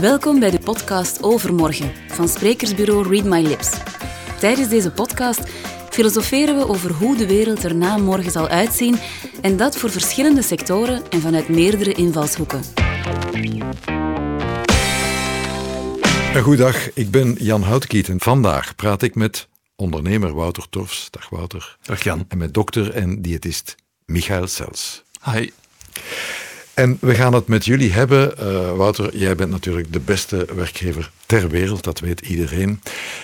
Welkom bij de podcast Overmorgen van sprekersbureau Read My Lips. Tijdens deze podcast filosoferen we over hoe de wereld er na morgen zal uitzien en dat voor verschillende sectoren en vanuit meerdere invalshoeken. Goedendag, ik ben Jan Houtkieten. Vandaag praat ik met ondernemer Wouter Torfs. Dag Wouter. Dag Jan. En met dokter en diëtist Michael Sels. Hi. En we gaan het met jullie hebben. Uh, Wouter, jij bent natuurlijk de beste werkgever ter wereld, dat weet iedereen.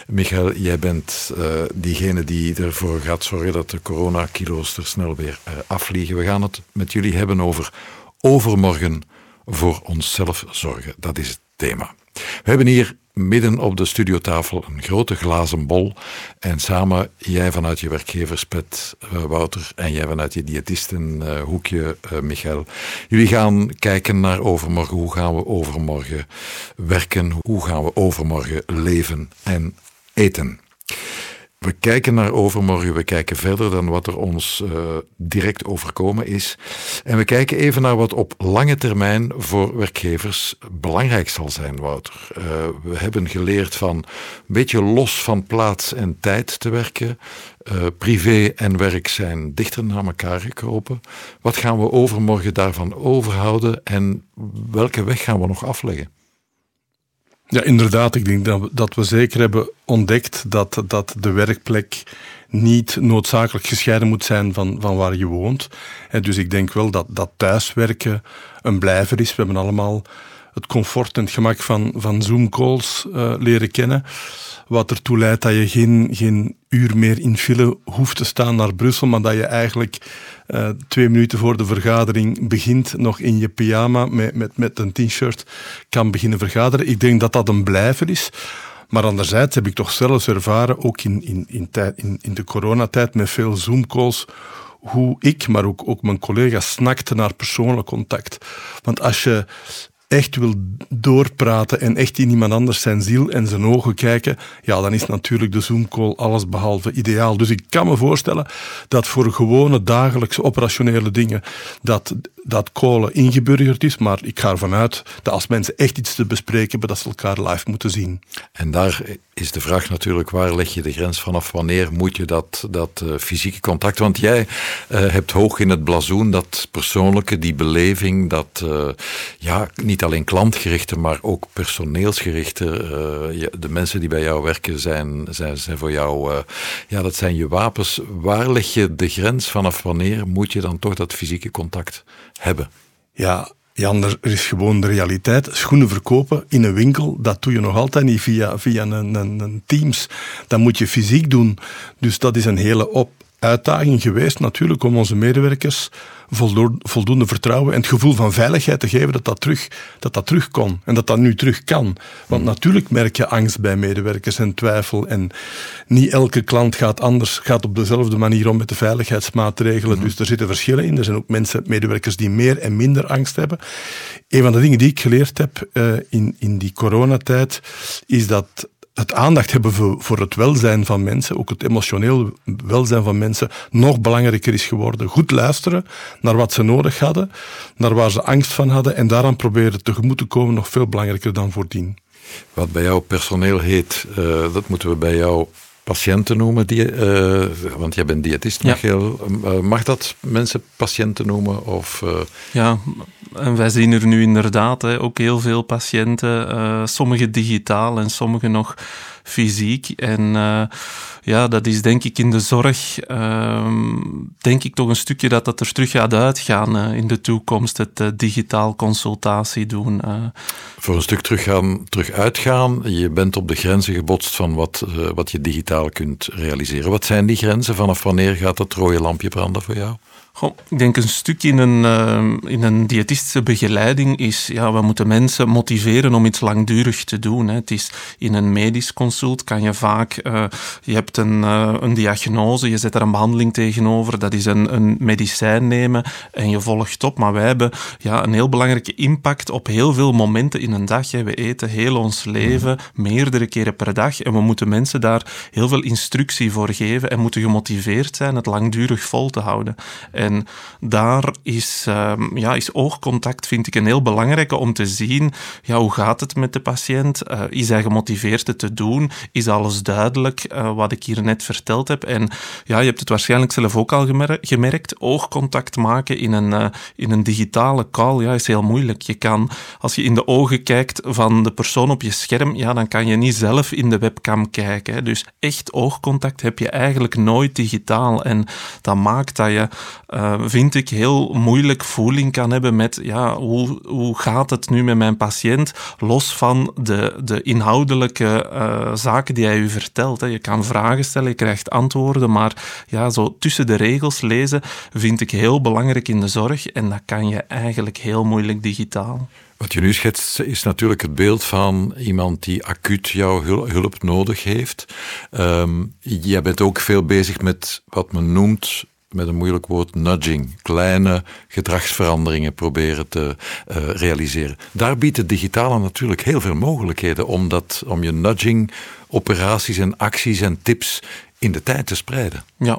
Michael, jij bent uh, diegene die ervoor gaat zorgen dat de coronakilo's er snel weer uh, afvliegen. We gaan het met jullie hebben over overmorgen voor onszelf zorgen. Dat is het thema. We hebben hier midden op de studiotafel een grote glazen bol. En samen, jij vanuit je werkgeverspet, uh, Wouter, en jij vanuit je diëtistenhoekje, uh, Michael. Jullie gaan kijken naar overmorgen. Hoe gaan we overmorgen werken? Hoe gaan we overmorgen leven en eten? We kijken naar overmorgen, we kijken verder dan wat er ons uh, direct overkomen is. En we kijken even naar wat op lange termijn voor werkgevers belangrijk zal zijn, Wouter. Uh, we hebben geleerd van een beetje los van plaats en tijd te werken. Uh, privé en werk zijn dichter naar elkaar gekropen. Wat gaan we overmorgen daarvan overhouden en welke weg gaan we nog afleggen? Ja, inderdaad. Ik denk dat we, dat we zeker hebben ontdekt dat, dat de werkplek niet noodzakelijk gescheiden moet zijn van, van waar je woont. En dus ik denk wel dat, dat thuiswerken een blijver is. We hebben allemaal het comfort en het gemak van, van Zoom-calls uh, leren kennen. Wat ertoe leidt dat je geen, geen uur meer in file hoeft te staan naar Brussel, maar dat je eigenlijk uh, twee minuten voor de vergadering begint, nog in je pyjama met, met, met een t-shirt kan beginnen vergaderen. Ik denk dat dat een blijver is. Maar anderzijds heb ik toch zelfs ervaren, ook in, in, in, in, in de coronatijd met veel Zoom-calls, hoe ik, maar ook, ook mijn collega's snakten naar persoonlijk contact. Want als je echt wil doorpraten en echt in iemand anders zijn ziel en zijn ogen kijken, ja, dan is natuurlijk de Zoom-call alles behalve ideaal. Dus ik kan me voorstellen dat voor gewone dagelijkse operationele dingen dat, dat callen ingeburgerd is, maar ik ga ervan uit dat als mensen echt iets te bespreken hebben, dat ze elkaar live moeten zien. En daar is de vraag natuurlijk, waar leg je de grens vanaf? Wanneer moet je dat, dat uh, fysieke contact? Want jij uh, hebt hoog in het blazoen dat persoonlijke, die beleving, dat uh, ja, niet alleen klantgerichte, maar ook personeelsgerichte. de mensen die bij jou werken zijn, zijn, zijn voor jou, ja, dat zijn je wapens. Waar leg je de grens vanaf wanneer moet je dan toch dat fysieke contact hebben? Ja, Jan, er is gewoon de realiteit. Schoenen verkopen in een winkel, dat doe je nog altijd niet via, via een, een, een Teams. Dat moet je fysiek doen. Dus dat is een hele op uitdaging geweest natuurlijk om onze medewerkers voldoende vertrouwen en het gevoel van veiligheid te geven dat dat terug, dat dat terug kon en dat dat nu terug kan. Want hmm. natuurlijk merk je angst bij medewerkers en twijfel en niet elke klant gaat anders, gaat op dezelfde manier om met de veiligheidsmaatregelen. Hmm. Dus er zitten verschillen in. Er zijn ook mensen, medewerkers die meer en minder angst hebben. Een van de dingen die ik geleerd heb uh, in, in die coronatijd is dat het aandacht hebben voor, het welzijn van mensen, ook het emotioneel welzijn van mensen, nog belangrijker is geworden. Goed luisteren naar wat ze nodig hadden, naar waar ze angst van hadden en daaraan proberen tegemoet te komen, nog veel belangrijker dan voordien. Wat bij jou personeel heet, uh, dat moeten we bij jou patiënten noemen, die, uh, want jij bent diëtist, ja. Michael. Uh, mag dat mensen patiënten noemen? Of, uh... Ja, en wij zien er nu inderdaad hè, ook heel veel patiënten, sommige digitaal en sommige nog fysiek. En uh, ja, dat is denk ik in de zorg, uh, denk ik toch een stukje dat dat er terug gaat uitgaan uh, in de toekomst, het uh, digitaal consultatie doen. Voor een stuk terug, gaan, terug uitgaan, je bent op de grenzen gebotst van wat, wat je digitaal kunt realiseren. Wat zijn die grenzen? Vanaf wanneer gaat dat rode lampje branden voor jou? Goh, ik denk een stuk in een, uh, in een diëtistische begeleiding is, ja, we moeten mensen motiveren om iets langdurig te doen. Hè. Het is in een medisch consult kan je vaak, uh, je hebt een, uh, een diagnose, je zet er een behandeling tegenover, dat is een, een medicijn nemen en je volgt op. Maar wij hebben ja, een heel belangrijke impact op heel veel momenten in een dag. We eten heel ons leven, meerdere keren per dag en we moeten mensen daar heel veel instructie voor geven en moeten gemotiveerd zijn het langdurig vol te houden. En daar is, uh, ja, is oogcontact, vind ik, een heel belangrijke om te zien, ja, hoe gaat het met de patiënt? Uh, is hij gemotiveerd het te doen? Is alles duidelijk, uh, wat ik hier net verteld heb? En ja, je hebt het waarschijnlijk zelf ook al gemerkt, oogcontact maken in een, uh, in een digitale call, ja, is heel moeilijk. Je kan, als je in de ogen kijkt van de persoon op je scherm, ja, dan kan je niet zelf in de webcam kijken. Dus echt oogcontact heb je eigenlijk nooit digitaal. En dat maakt dat je, uh, vind ik, heel moeilijk voeling kan hebben met, ja, hoe, hoe gaat het nu met mijn patiënt? Los van de, de inhoudelijke uh, zaken die hij u vertelt. Hè. Je kan vragen stellen, je krijgt antwoorden, maar ja, zo tussen de regels lezen vind ik heel belangrijk in de zorg. En dat kan je eigenlijk heel moeilijk digitaal. Wat je nu schetst is natuurlijk het beeld van iemand die acuut jouw hulp nodig heeft. Um, jij bent ook veel bezig met wat men noemt met een moeilijk woord nudging, kleine gedragsveranderingen proberen te uh, realiseren. Daar biedt het digitale natuurlijk heel veel mogelijkheden om, dat, om je nudging operaties en acties en tips in de tijd te spreiden. Ja,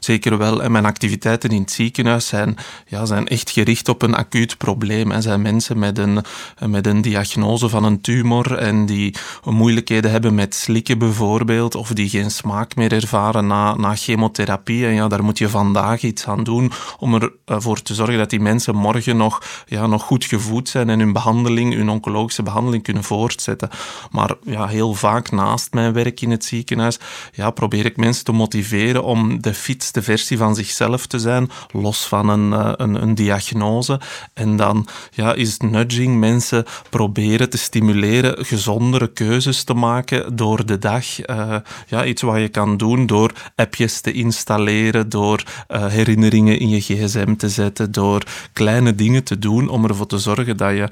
zeker wel. En mijn activiteiten in het ziekenhuis zijn, ja, zijn echt gericht op een acuut probleem. En zijn mensen met een, met een diagnose van een tumor en die moeilijkheden hebben met slikken bijvoorbeeld, of die geen smaak meer ervaren na, na chemotherapie. En ja, daar moet je vandaag iets aan doen om ervoor te zorgen dat die mensen morgen nog, ja, nog goed gevoed zijn en hun behandeling, hun oncologische behandeling kunnen voortzetten. Maar ja, heel vaak naast mijn werk in het ziekenhuis, ja, probeer ik mensen te motiveren om de fitste versie van zichzelf te zijn, los van een, eh, een, een diagnose. En dan ja, is nudging mensen proberen te stimuleren gezondere keuzes te maken door de dag. Uh, ja, iets wat je kan doen door appjes te installeren, door uh, herinneringen in je gsm te zetten, door kleine dingen te doen om ervoor te zorgen dat je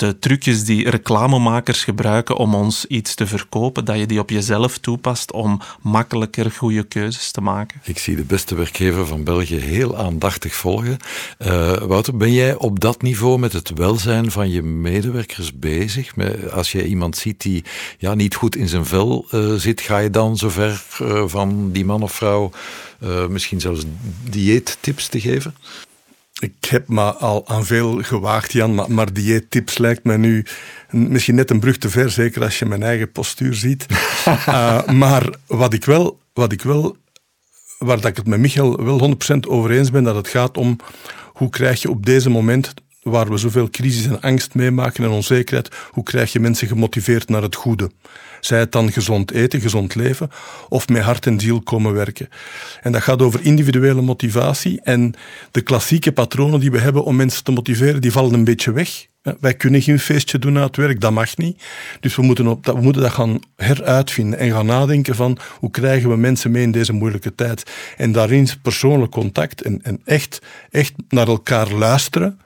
de trucjes die reclamemakers gebruiken om ons iets te verkopen, dat je die op jezelf toepast om makkelijker goede keuzes te maken. Ik zie de beste werkgever van België heel aandachtig volgen. Uh, Wouter, ben jij op dat niveau met het welzijn van je medewerkers bezig? Als je iemand ziet die ja, niet goed in zijn vel uh, zit, ga je dan zover uh, van die man of vrouw misschien zelfs dieettips te geven? Ik heb me al aan veel gewaagd, Jan, maar, maar dieettips lijkt me nu misschien net een brug te ver, zeker als je mijn eigen postuur ziet. uh, maar wat ik wel, wat ik wel, waar dat ik het met Michael wel 100% over eens ben, dat het gaat om hoe krijg je op deze moment waar we zoveel crisis en angst meemaken en onzekerheid, hoe krijg je mensen gemotiveerd naar het goede? Zij het dan gezond eten, gezond leven, of met hart en ziel komen werken. En dat gaat over individuele motivatie en de klassieke patronen die we hebben om mensen te motiveren, die vallen een beetje weg. Wij kunnen geen feestje doen na het werk, dat mag niet. Dus we moeten, op, we moeten dat gaan heruitvinden en gaan nadenken van hoe krijgen we mensen mee in deze moeilijke tijd. En daarin persoonlijk contact en, en echt, echt naar elkaar luisteren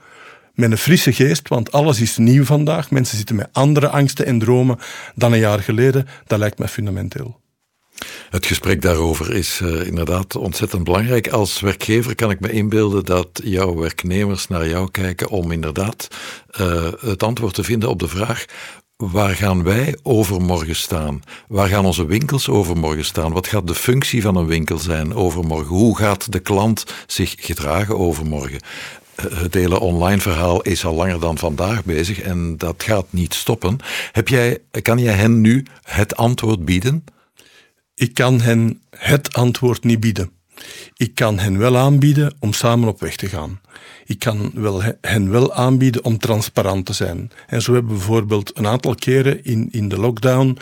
met een frisse geest, want alles is nieuw vandaag. Mensen zitten met andere angsten en dromen dan een jaar geleden. Dat lijkt mij fundamenteel. Het gesprek daarover is uh, inderdaad ontzettend belangrijk. Als werkgever kan ik me inbeelden dat jouw werknemers naar jou kijken om inderdaad uh, het antwoord te vinden op de vraag: waar gaan wij overmorgen staan? Waar gaan onze winkels overmorgen staan? Wat gaat de functie van een winkel zijn overmorgen? Hoe gaat de klant zich gedragen overmorgen? Het hele online verhaal is al langer dan vandaag bezig en dat gaat niet stoppen. Heb jij, kan jij hen nu het antwoord bieden? Ik kan hen het antwoord niet bieden. Ik kan hen wel aanbieden om samen op weg te gaan. Ik kan wel, hen wel aanbieden om transparant te zijn. En zo hebben we bijvoorbeeld een aantal keren in, in de lockdown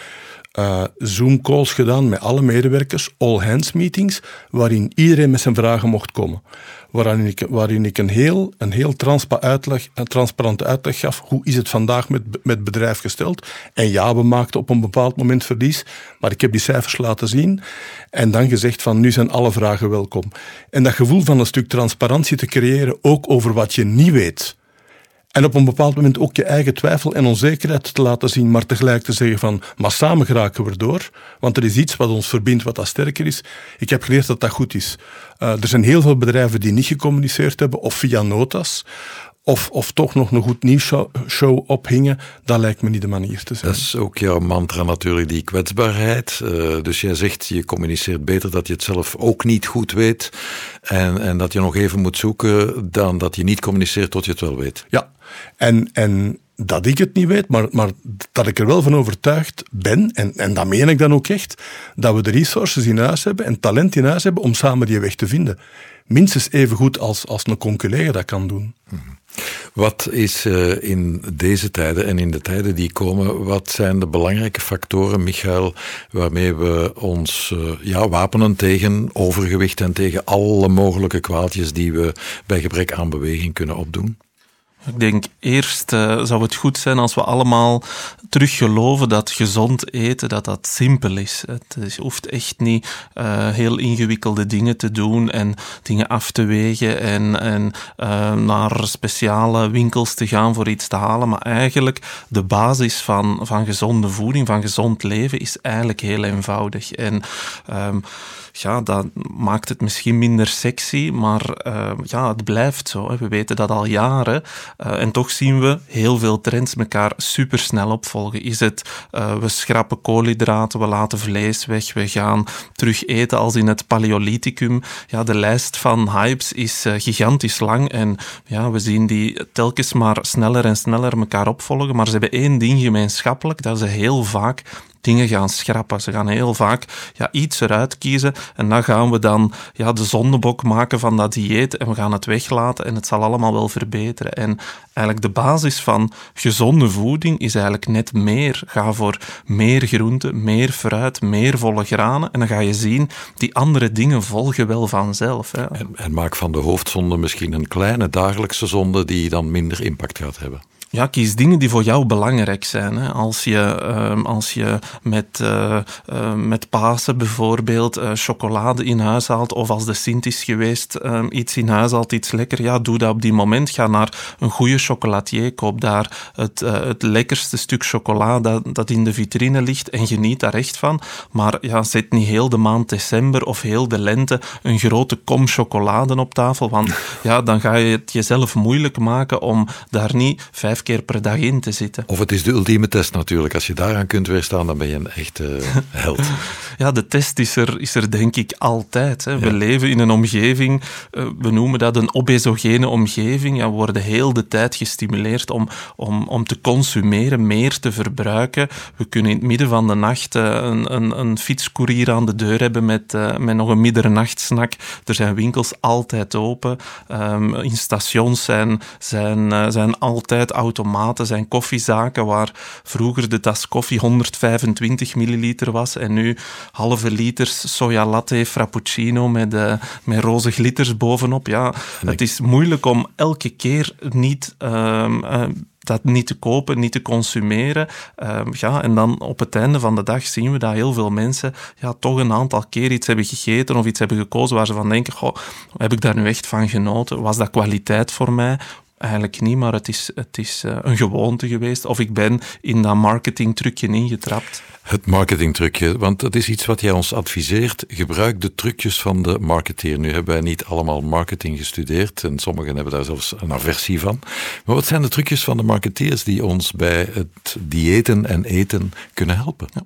uh, Zoom-calls gedaan met alle medewerkers, all-hands meetings, waarin iedereen met zijn vragen mocht komen waarin ik, waarin ik een heel, een heel transpa uitleg, een transparante uitleg gaf. Hoe is het vandaag met, met bedrijf gesteld? En ja, we maakten op een bepaald moment verlies, maar ik heb die cijfers laten zien. En dan gezegd van, nu zijn alle vragen welkom. En dat gevoel van een stuk transparantie te creëren, ook over wat je niet weet. En op een bepaald moment ook je eigen twijfel en onzekerheid te laten zien, maar tegelijk te zeggen van, maar samen geraken we door, want er is iets wat ons verbindt, wat dat sterker is. Ik heb geleerd dat dat goed is. Uh, er zijn heel veel bedrijven die niet gecommuniceerd hebben, of via notas, of, of toch nog een goed nieuwsshow show ophingen, dat lijkt me niet de manier te zijn. Dat is ook jouw mantra natuurlijk, die kwetsbaarheid. Uh, dus jij zegt, je communiceert beter dat je het zelf ook niet goed weet en, en dat je nog even moet zoeken dan dat je niet communiceert tot je het wel weet. Ja, en, en dat ik het niet weet, maar, maar dat ik er wel van overtuigd ben, en, en dat meen ik dan ook echt, dat we de resources in huis hebben en talent in huis hebben om samen die weg te vinden. Minstens even goed als, als een conculega dat kan doen. Wat is uh, in deze tijden en in de tijden die komen, wat zijn de belangrijke factoren, Michael, waarmee we ons uh, ja, wapenen tegen overgewicht en tegen alle mogelijke kwaaltjes die we bij gebrek aan beweging kunnen opdoen? Ik denk eerst uh, zou het goed zijn als we allemaal terug geloven dat gezond eten dat dat simpel is. Het is, hoeft echt niet uh, heel ingewikkelde dingen te doen en dingen af te wegen en, en uh, naar speciale winkels te gaan voor iets te halen. Maar eigenlijk de basis van, van gezonde voeding, van gezond leven is eigenlijk heel eenvoudig. En um, ja, dat maakt het misschien minder sexy, maar uh, ja, het blijft zo. We weten dat al jaren. Uh, en toch zien we heel veel trends elkaar supersnel opvolgen. Is het, uh, we schrappen koolhydraten, we laten vlees weg, we gaan terug eten als in het Paleolithicum. Ja, de lijst van hypes is gigantisch lang en ja, we zien die telkens maar sneller en sneller elkaar opvolgen. Maar ze hebben één ding gemeenschappelijk, dat ze heel vaak dingen gaan schrappen. Ze gaan heel vaak ja, iets eruit kiezen en dan gaan we dan ja, de zondebok maken van dat dieet en we gaan het weglaten en het zal allemaal wel verbeteren. En eigenlijk de basis van gezonde voeding is eigenlijk net meer. Ga voor meer groente, meer fruit, meer volle granen en dan ga je zien, die andere dingen volgen wel vanzelf. En, en maak van de hoofdzonde misschien een kleine dagelijkse zonde die dan minder impact gaat hebben. Ja, kies dingen die voor jou belangrijk zijn. Hè. Als, je, uh, als je met, uh, uh, met Pasen bijvoorbeeld chocolade in huis haalt, of als de Sint is geweest, ehm, iets in huis haalt, iets lekker, ja, doe dat op die moment. Ga naar een goede chocolatier, koop daar het, het lekkerste stuk chocola dat, dat in de vitrine ligt en geniet daar echt van. Maar ja, zet niet heel de maand december of heel de lente een grote kom chocolade op tafel, want ja, dan ga je het jezelf moeilijk maken om daar niet vijf keer per dag in te zitten. Of het is de ultieme test natuurlijk. Als je daaraan kunt weerstaan, dan ben je een echte held. ja, de test is er, is er denk ik altijd. Hè. We leven in een omgeving, uh, we noemen dat een obesogene omgeving. Ja, we worden heel de tijd gestimuleerd om, om, om te consumeren, meer te verbruiken. We kunnen in het midden van de nacht uh, een, een, een fietscourier aan de deur hebben met, uh, met nog een middernachtsnack. Er zijn winkels altijd open. Um, in stations zijn, zijn, zijn altijd auto's automaten zijn koffiezaken waar vroeger de tas koffie 125 milliliter was en nu halve liters soja latte frappuccino met, uh, met roze glitters bovenop. Ja, het is moeilijk om elke keer niet... Uh, dat niet te kopen, niet te consumeren. Uh, ja, en dan op het einde van de dag zien we dat heel veel mensen ja, toch een aantal keer iets hebben gegeten of iets hebben gekozen waar ze van denken, goh, heb ik daar nu echt van genoten? Was dat kwaliteit voor mij? Eigenlijk niet, maar het is, het is uh, een gewoonte geweest. Of ik ben in dat marketingtrucje ingetrapt. Het marketingtrucje, want dat is iets wat jij ons adviseert. Gebruik de trucjes van de marketeer. Nu hebben wij niet allemaal marketing gestudeerd en sommigen hebben daar zelfs een aversie van. Maar wat zijn de trucjes van de marketeers die ons bij het diëten en eten kunnen helpen? Ja.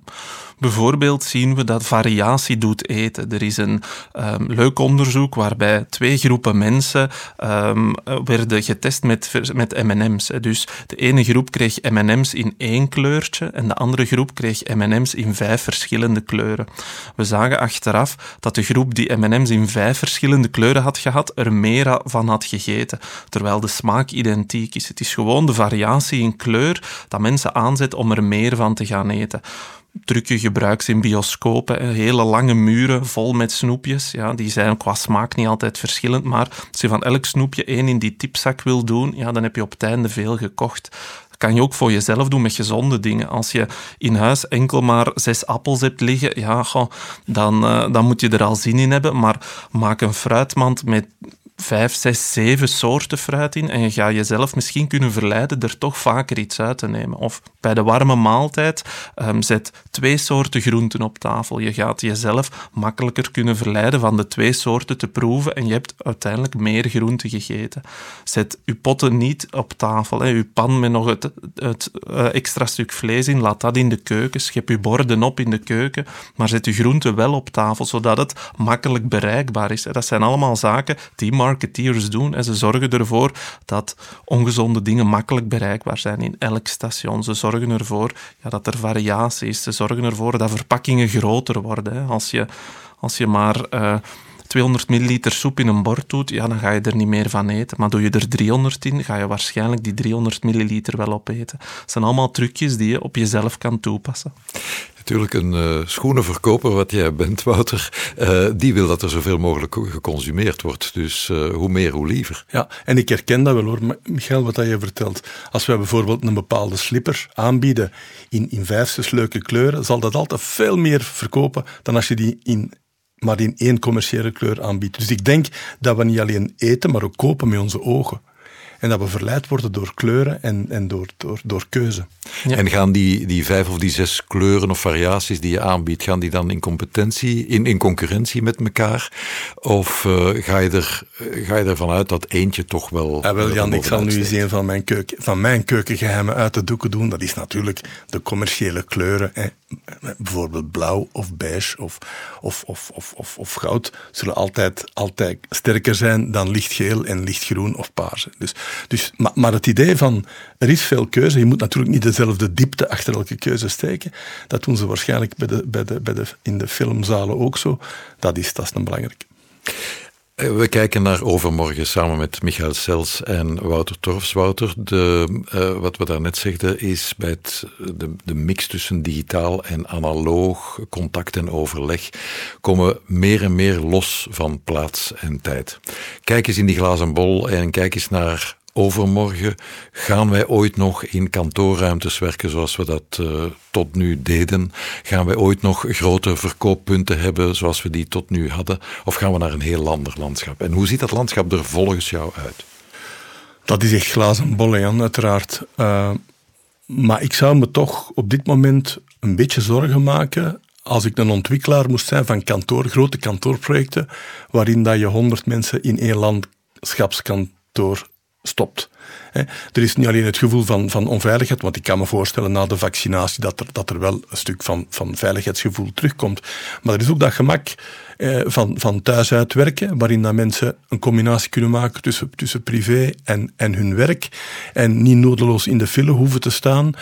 Bijvoorbeeld zien we dat variatie doet eten. Er is een um, leuk onderzoek waarbij twee groepen mensen um, werden getest met, M&M's. Dus de ene groep kreeg M&M's in één kleurtje en de andere groep kreeg M&M's in vijf verschillende kleuren. We zagen achteraf dat de groep die M&M's in vijf verschillende kleuren had gehad, er meer van had gegeten, terwijl de smaak identiek is. Het is gewoon de variatie in kleur dat mensen aanzet om er meer van te gaan eten drukke gebruiks in bioscopen. Hele lange muren vol met snoepjes. Ja, die zijn qua smaak niet altijd verschillend. Maar als je van elk snoepje één in die tipzak wil doen, ja, dan heb je op het einde veel gekocht. Kan je ook voor jezelf doen met gezonde dingen. Als je in huis enkel maar zes appels hebt liggen, ja, dan, uh, dan moet je er al zin in hebben. Maar maak een fruitmand met vijf, zes, zeven soorten fruit in en je gaat jezelf misschien kunnen verleiden er toch vaker iets uit te nemen. Of bij de warme maaltijd um, zet twee soorten groenten op tafel. Je gaat jezelf makkelijker kunnen verleiden van de twee soorten te proeven en je hebt uiteindelijk meer groenten gegeten. Zet je potten niet op tafel. Hè. Je pan met nog het, het uh, extra stuk vlees in, laat dat in de keuken. Schep je borden op in de keuken, maar zet je groenten wel op tafel, zodat het makkelijk bereikbaar is. Dat zijn allemaal zaken die marketeers doen en ze zorgen ervoor dat ongezonde dingen makkelijk bereikbaar zijn in elk station. Ze zorgen ervoor ja, dat er variatie is. Ze zorgen ervoor dat verpakkingen groter worden. Als, je, als je maar... Uh, 200 milliliter soep in een bord doet, ja, dan ga je er niet meer van eten. Maar doe je er 300 in, ga je waarschijnlijk die 300 milliliter wel opeten. Het zijn allemaal trucjes die je op jezelf kan toepassen natuurlijk een uh, schoenenverkoper wat jij bent, Wouter. Uh, die wil dat er zoveel mogelijk geconsumeerd wordt. Dus uh, hoe meer, hoe liever. Ja, en ik herken dat wel hoor, Michael, wat je vertelt. Als wij bijvoorbeeld een bepaalde slipper aanbieden in, in vijf, leuke kleuren, zal dat altijd veel meer verkopen dan als je die in maar in één commerciële kleur aanbiedt. Dus ik denk dat we niet alleen eten, maar ook kopen met onze ogen. En dat we verleid worden door kleuren en, en door, door, door keuze. En gaan die, die vijf of die zes kleuren of variaties die je aanbiedt, gaan die dan in competentie, in, in concurrentie met elkaar? Of uh, ga, je er, ga je ervan uit dat eentje toch wel. Ja, wel, Jan, ik zal nu eens een van mijn, keuken, van mijn keukengeheimen uit de doeken doen. Dat is natuurlijk de commerciële kleuren. Hè. Bijvoorbeeld blauw of beige of, of, of, of, of, of goud zullen altijd, altijd sterker zijn dan lichtgeel en lichtgroen of paars. Dus dus, maar, maar het idee van er is veel keuze, je moet natuurlijk niet dezelfde diepte achter elke keuze steken. Dat doen ze waarschijnlijk bij de, bij de, bij de, in de filmzalen ook zo. Dat is, dat is een belangrijke. Eh, we kijken naar overmorgen samen met Michael Sels en Wouter Torfs. Wouter, de, uh, wat we daarnet zegden is bij de, de mix tussen digitaal en analoog, contact en overleg, komen meer en meer los van plaats en tijd. Kijk eens in die glazen bol en kijk eens naar overmorgen gaan wij ooit nog in kantoorruimtes werken zoals we dat uh, tot nu deden? Gaan wij ooit nog grote verkooppunten hebben zoals we die tot nu hadden? Of gaan we naar een heel ander landschap? En hoe ziet dat landschap er volgens jou uit? Dat is echt glazen bol, Jan, uiteraard. Uh, maar ik zou me toch op dit moment een beetje zorgen maken als ik een ontwikkelaar moest zijn van kantoor, grote kantoorprojecten, waarin dat je honderd mensen in één landschapskantoor stopt. Er is niet alleen het gevoel van, van onveiligheid, want ik kan me voorstellen na de vaccinatie dat er, dat er wel een stuk van, van veiligheidsgevoel terugkomt. Maar er is ook dat gemak eh, van, van thuis uitwerken, waarin dat mensen een combinatie kunnen maken tussen, tussen privé en, en hun werk. En niet nodeloos in de file hoeven te staan.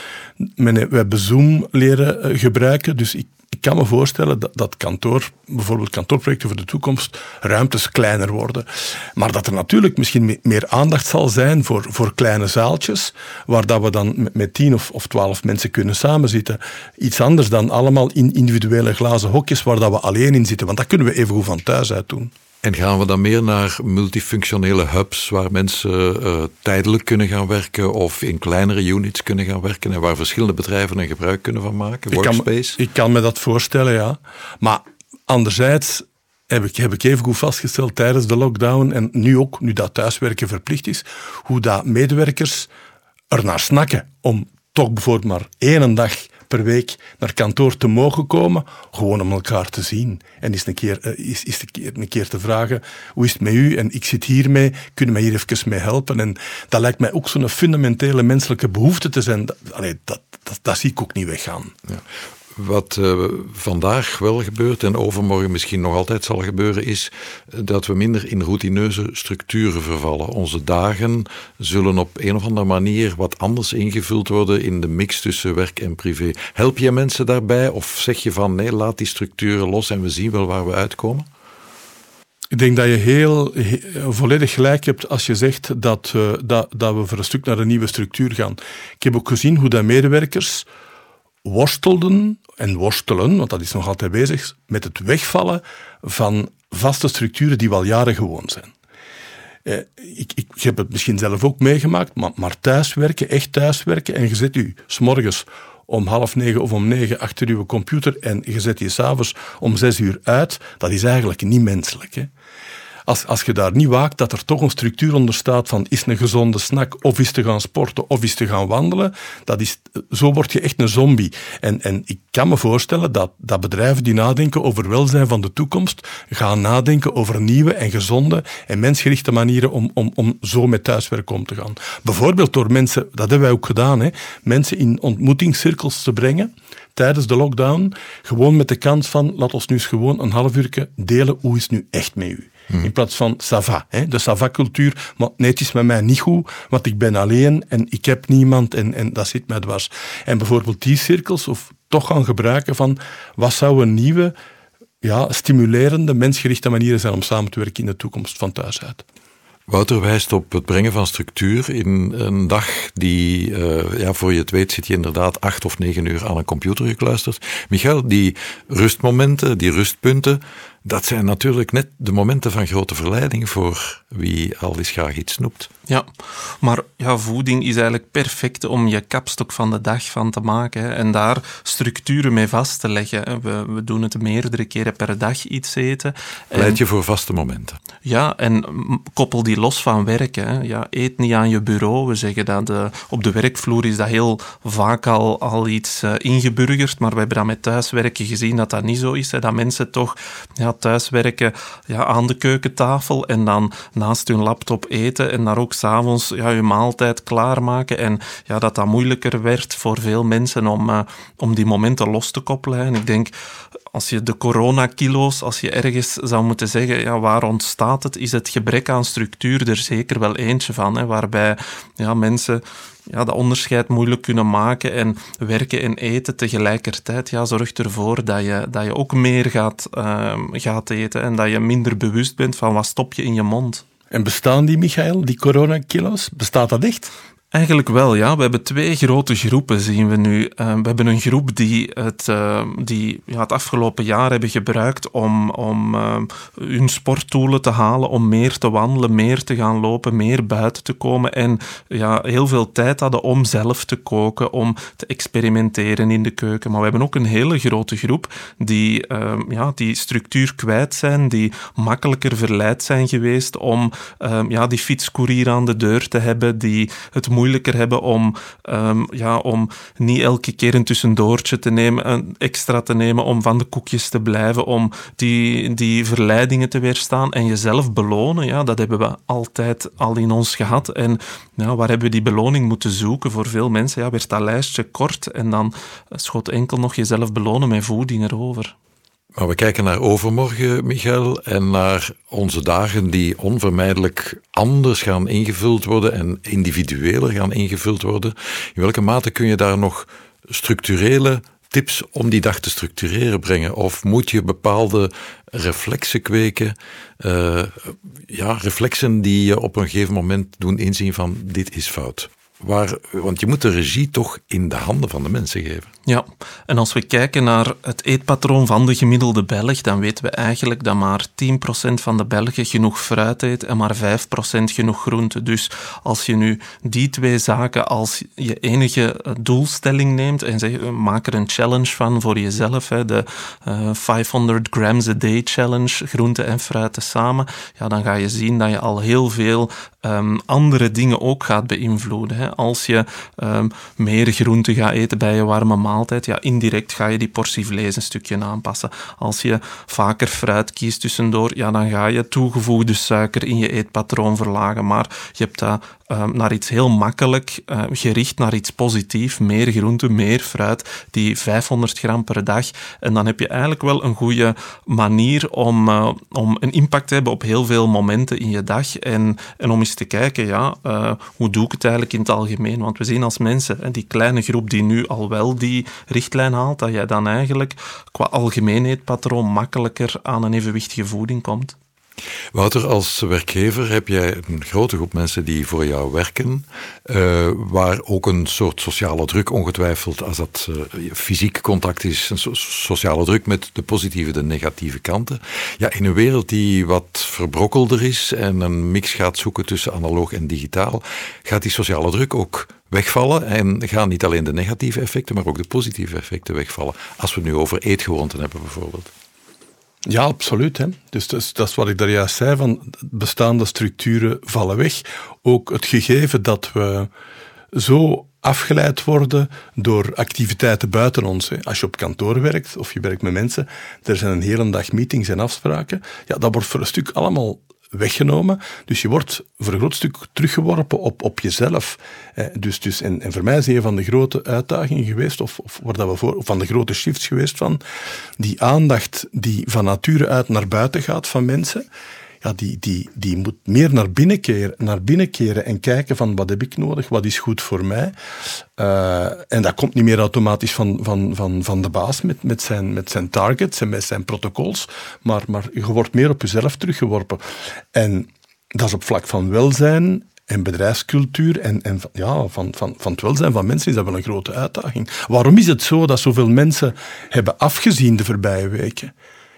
We hebben Zoom leren eh, gebruiken, dus ik ik kan me voorstellen dat, dat kantoor, bijvoorbeeld kantoorprojecten voor de toekomst, ruimtes kleiner worden. Maar dat er natuurlijk misschien meer aandacht zal zijn voor, voor kleine zaaltjes, waar dat we dan met tien of, of twaalf mensen kunnen samenzitten. Iets anders dan allemaal in individuele glazen hokjes waar dat we alleen in zitten, want dat kunnen even goed van thuis uit doen. En gaan we dan meer naar multifunctionele hubs waar mensen uh, tijdelijk kunnen gaan werken of in kleinere units kunnen gaan werken en waar verschillende bedrijven een gebruik kunnen van maken? Workspace? Ik kan, ik kan me dat voorstellen, ja. Maar anderzijds heb ik, heb ik even goed vastgesteld tijdens de lockdown en nu ook, nu dat thuiswerken verplicht is, hoe dat medewerkers er naar snakken om toch bijvoorbeeld maar één dag per week naar kantoor te mogen komen, gewoon om elkaar te zien. En eens een keer, uh, is, is een keer, een keer te vragen, hoe is het met u? En ik zit hiermee, kunnen mij hier even mee helpen? En dat lijkt mij ook zo'n fundamentele menselijke behoefte te zijn. Dat, dat, dat, dat, zie ik ook niet weggaan. Ja. Wat uh, vandaag wel gebeurt en overmorgen misschien nog altijd zal gebeuren, is dat we minder in routineuze structuren vervallen. Onze dagen zullen op een of andere manier wat anders ingevuld worden in de mix tussen werk en privé. Help je mensen daarbij of zeg je van nee, laat die structuren los en we zien wel waar we uitkomen? Ik denk dat je heel, volledig gelijk hebt als je zegt dat, uh, dat, dat we voor een stuk naar een nieuwe structuur gaan. Ik heb ook gezien hoe dat medewerkers worstelden en worstelen, want dat is nog altijd bezig, met het wegvallen van vaste structuren die we al jaren gewoon zijn. Eh, ik, ik, heb het misschien zelf ook meegemaakt, maar, thuiswerken, echt thuiswerken, en je zet u s'morgens om half negen of om negen achter uw computer en je zet je s'avonds om zes uur uit, dat is eigenlijk niet menselijk. Hè? Als, als je daar niet waakt, dat er toch een structuur onder staat van is een gezonde snack, of is te gaan sporten, of is te gaan wandelen, dat is, zo word je echt een zombie. En, en ik kan me voorstellen dat, dat bedrijven die nadenken over welzijn van de toekomst, gaan nadenken over nieuwe en gezonde en mensgerichte manieren om, om, om zo met thuiswerk om te gaan. Bijvoorbeeld door mensen, dat hebben wij ook gedaan, hè, mensen in ontmoetingscirkels te brengen tijdens de lockdown, gewoon met de kans van, laat ons nu eens gewoon een half uur delen, hoe is het nu echt met u? In plaats van sava, de sava-cultuur. Maar nee, het is met mij niet goed, want ik ben alleen en ik heb niemand en, en dat zit mij dwars. En bijvoorbeeld die cirkels, of toch gaan gebruiken van wat zou een nieuwe, ja, stimulerende, mensgerichte manieren zijn om samen te werken in de toekomst van thuis uit. Wouter wijst op het brengen van structuur in een dag die, uh, ja, voor je het weet, zit je inderdaad acht of negen uur aan een computer gekluisterd. Michael, die rustmomenten, die rustpunten, dat zijn natuurlijk net de momenten van grote verleiding voor wie al eens graag iets snoept. Ja, maar ja, voeding is eigenlijk perfect om je kapstok van de dag van te maken hè, en daar structuren mee vast te leggen. We, we doen het meerdere keren per dag iets eten. Leid je voor vaste momenten. Ja, en koppel die los van werken. Hè. Ja, eet niet aan je bureau. We zeggen dat de, op de werkvloer is dat heel vaak al, al iets uh, ingeburgerd, maar we hebben dat met thuiswerken gezien dat dat niet zo is. Hè, dat mensen toch ja, thuiswerken ja, aan de keukentafel en dan naast hun laptop eten en daar ook s'avonds ja, je maaltijd klaarmaken. En ja, dat dat moeilijker werd voor veel mensen om, uh, om die momenten los te koppelen. En ik denk, als je de coronakilo's, als je ergens zou moeten zeggen, ja, waar ontstaat het, is het gebrek aan structuur er zeker wel eentje van. Hè, waarbij ja, mensen ja, dat onderscheid moeilijk kunnen maken en werken en eten tegelijkertijd ja, zorgt ervoor dat je, dat je ook meer gaat, uh, gaat eten en dat je minder bewust bent van wat stop je in je mond. En bestaan die, Michael, die coronakilo's? Bestaat dat echt? Eigenlijk wel, ja. We hebben twee grote groepen, zien we nu. Uh, we hebben een groep die het, uh, die, ja, het afgelopen jaar hebben gebruikt om, om uh, hun sporttoelen te halen, om meer te wandelen, meer te gaan lopen, meer buiten te komen en ja, heel veel tijd hadden om zelf te koken, om te experimenteren in de keuken. Maar we hebben ook een hele grote groep die, ehm, ja, die structuur kwijt zijn, die makkelijker verleid zijn geweest om ehm, ja, die fietscourier aan de deur te hebben, die het moeilijker hebben om, um, ja, om niet elke keer een tussendoortje te nemen, een extra te nemen om van de koekjes te blijven, om die, die verleidingen te weerstaan en jezelf belonen. Ja, dat hebben we altijd al in ons gehad. En ja, waar hebben we die beloning moeten zoeken? Voor veel mensen ja, werd dat lijstje kort en dan schot enkel nog jezelf belonen met voeding erover. Maar we kijken naar overmorgen, Michael, en naar onze dagen die onvermijdelijk anders gaan ingevuld worden en individueler gaan ingevuld worden. In welke mate kun je daar nog structurele tips om die dag te structureren brengen? Of moet je bepaalde reflexen kweken? Uh, ja, reflexen die je op een gegeven moment doen inzien van dit is fout. Waar, want je moet de regie toch in de handen van de mensen geven. Ja, en als we kijken naar het eetpatroon van de gemiddelde Belg, dan weten we eigenlijk dat maar 10% van de Belgen genoeg fruit eet en maar 5% genoeg groente. Dus als je nu die twee zaken als je enige doelstelling neemt en zeg, maak er een challenge van voor jezelf, hè, de uh, eh, 500 grams a day challenge, groente en fruit samen, ja, dan ga je zien dat je al heel veel um, andere dingen ook gaat beïnvloeden. Hè. Als je um, meer groente gaat eten bij je warme maaltijd, ja, indirect ga je die portie vlees een stukje aanpassen. Als je vaker fruit kiest tussendoor, ja, dan ga je toegevoegde suiker in je eetpatroon verlagen. Maar je hebt dat uh, naar iets heel makkelijk uh, gericht, naar iets positiefs. Meer groente, meer fruit, die 500 gram per dag. En dan heb je eigenlijk wel een goede manier om, uh, om een impact te hebben op heel veel momenten in je dag. En, en om eens te kijken, ja, hoe doe ik het eigenlijk in het algemeen? Want we zien als mensen, die kleine groep die nu al wel die richtlijn haalt, dat jij dan eigenlijk qua algemeen eetpatroon makkelijker aan een evenwichtige voeding komt. Wouter, als werkgever heb jij een grote groep mensen die voor jou werken, uh, waar ook een soort sociale druk ongetwijfeld, als dat uh, fysiek contact is, een so sociale druk met de positieve de negatieve kanten. Ja, in een wereld die wat verbrokkelder is en een mix gaat zoeken tussen analoog en digitaal, gaat die sociale druk ook wegvallen en gaan niet alleen de negatieve effecten, maar ook de positieve effecten wegvallen. Als we nu over eetgewoonten hebben bijvoorbeeld. Ja, absoluut. Hè. Dus dat is, dat wat ik daar juist zei, van bestaande structuren vallen weg. Ook het gegeven dat we zo afgeleid worden door activiteiten buiten ons. Als je op kantoor werkt of je werkt met mensen, er zijn een hele dag meetings en afspraken. Ja, dat wordt voor een stuk allemaal weggenomen. Dus je wordt voor een groot stuk teruggeworpen op, op jezelf. Dus, dus, en, en voor mij is een van de grote uitdagingen geweest, of, of waar dat we voor, van de grote shifts geweest van, die aandacht die van nature uit naar buiten gaat van mensen ja, die, die, die moet meer naar binnen, keren, naar binnen keren en kijken van wat heb ik nodig, wat is goed voor mij. Uh, en dat komt niet meer automatisch van, van, van, van de baas met, met, zijn, met zijn targets en met zijn protocols, maar, maar je wordt meer op jezelf teruggeworpen. En dat is op vlak van welzijn en bedrijfscultuur en, en ja, van, van, van het welzijn van mensen is dat wel een grote uitdaging. Waarom is het zo dat zoveel mensen hebben afgezien de voorbije weken?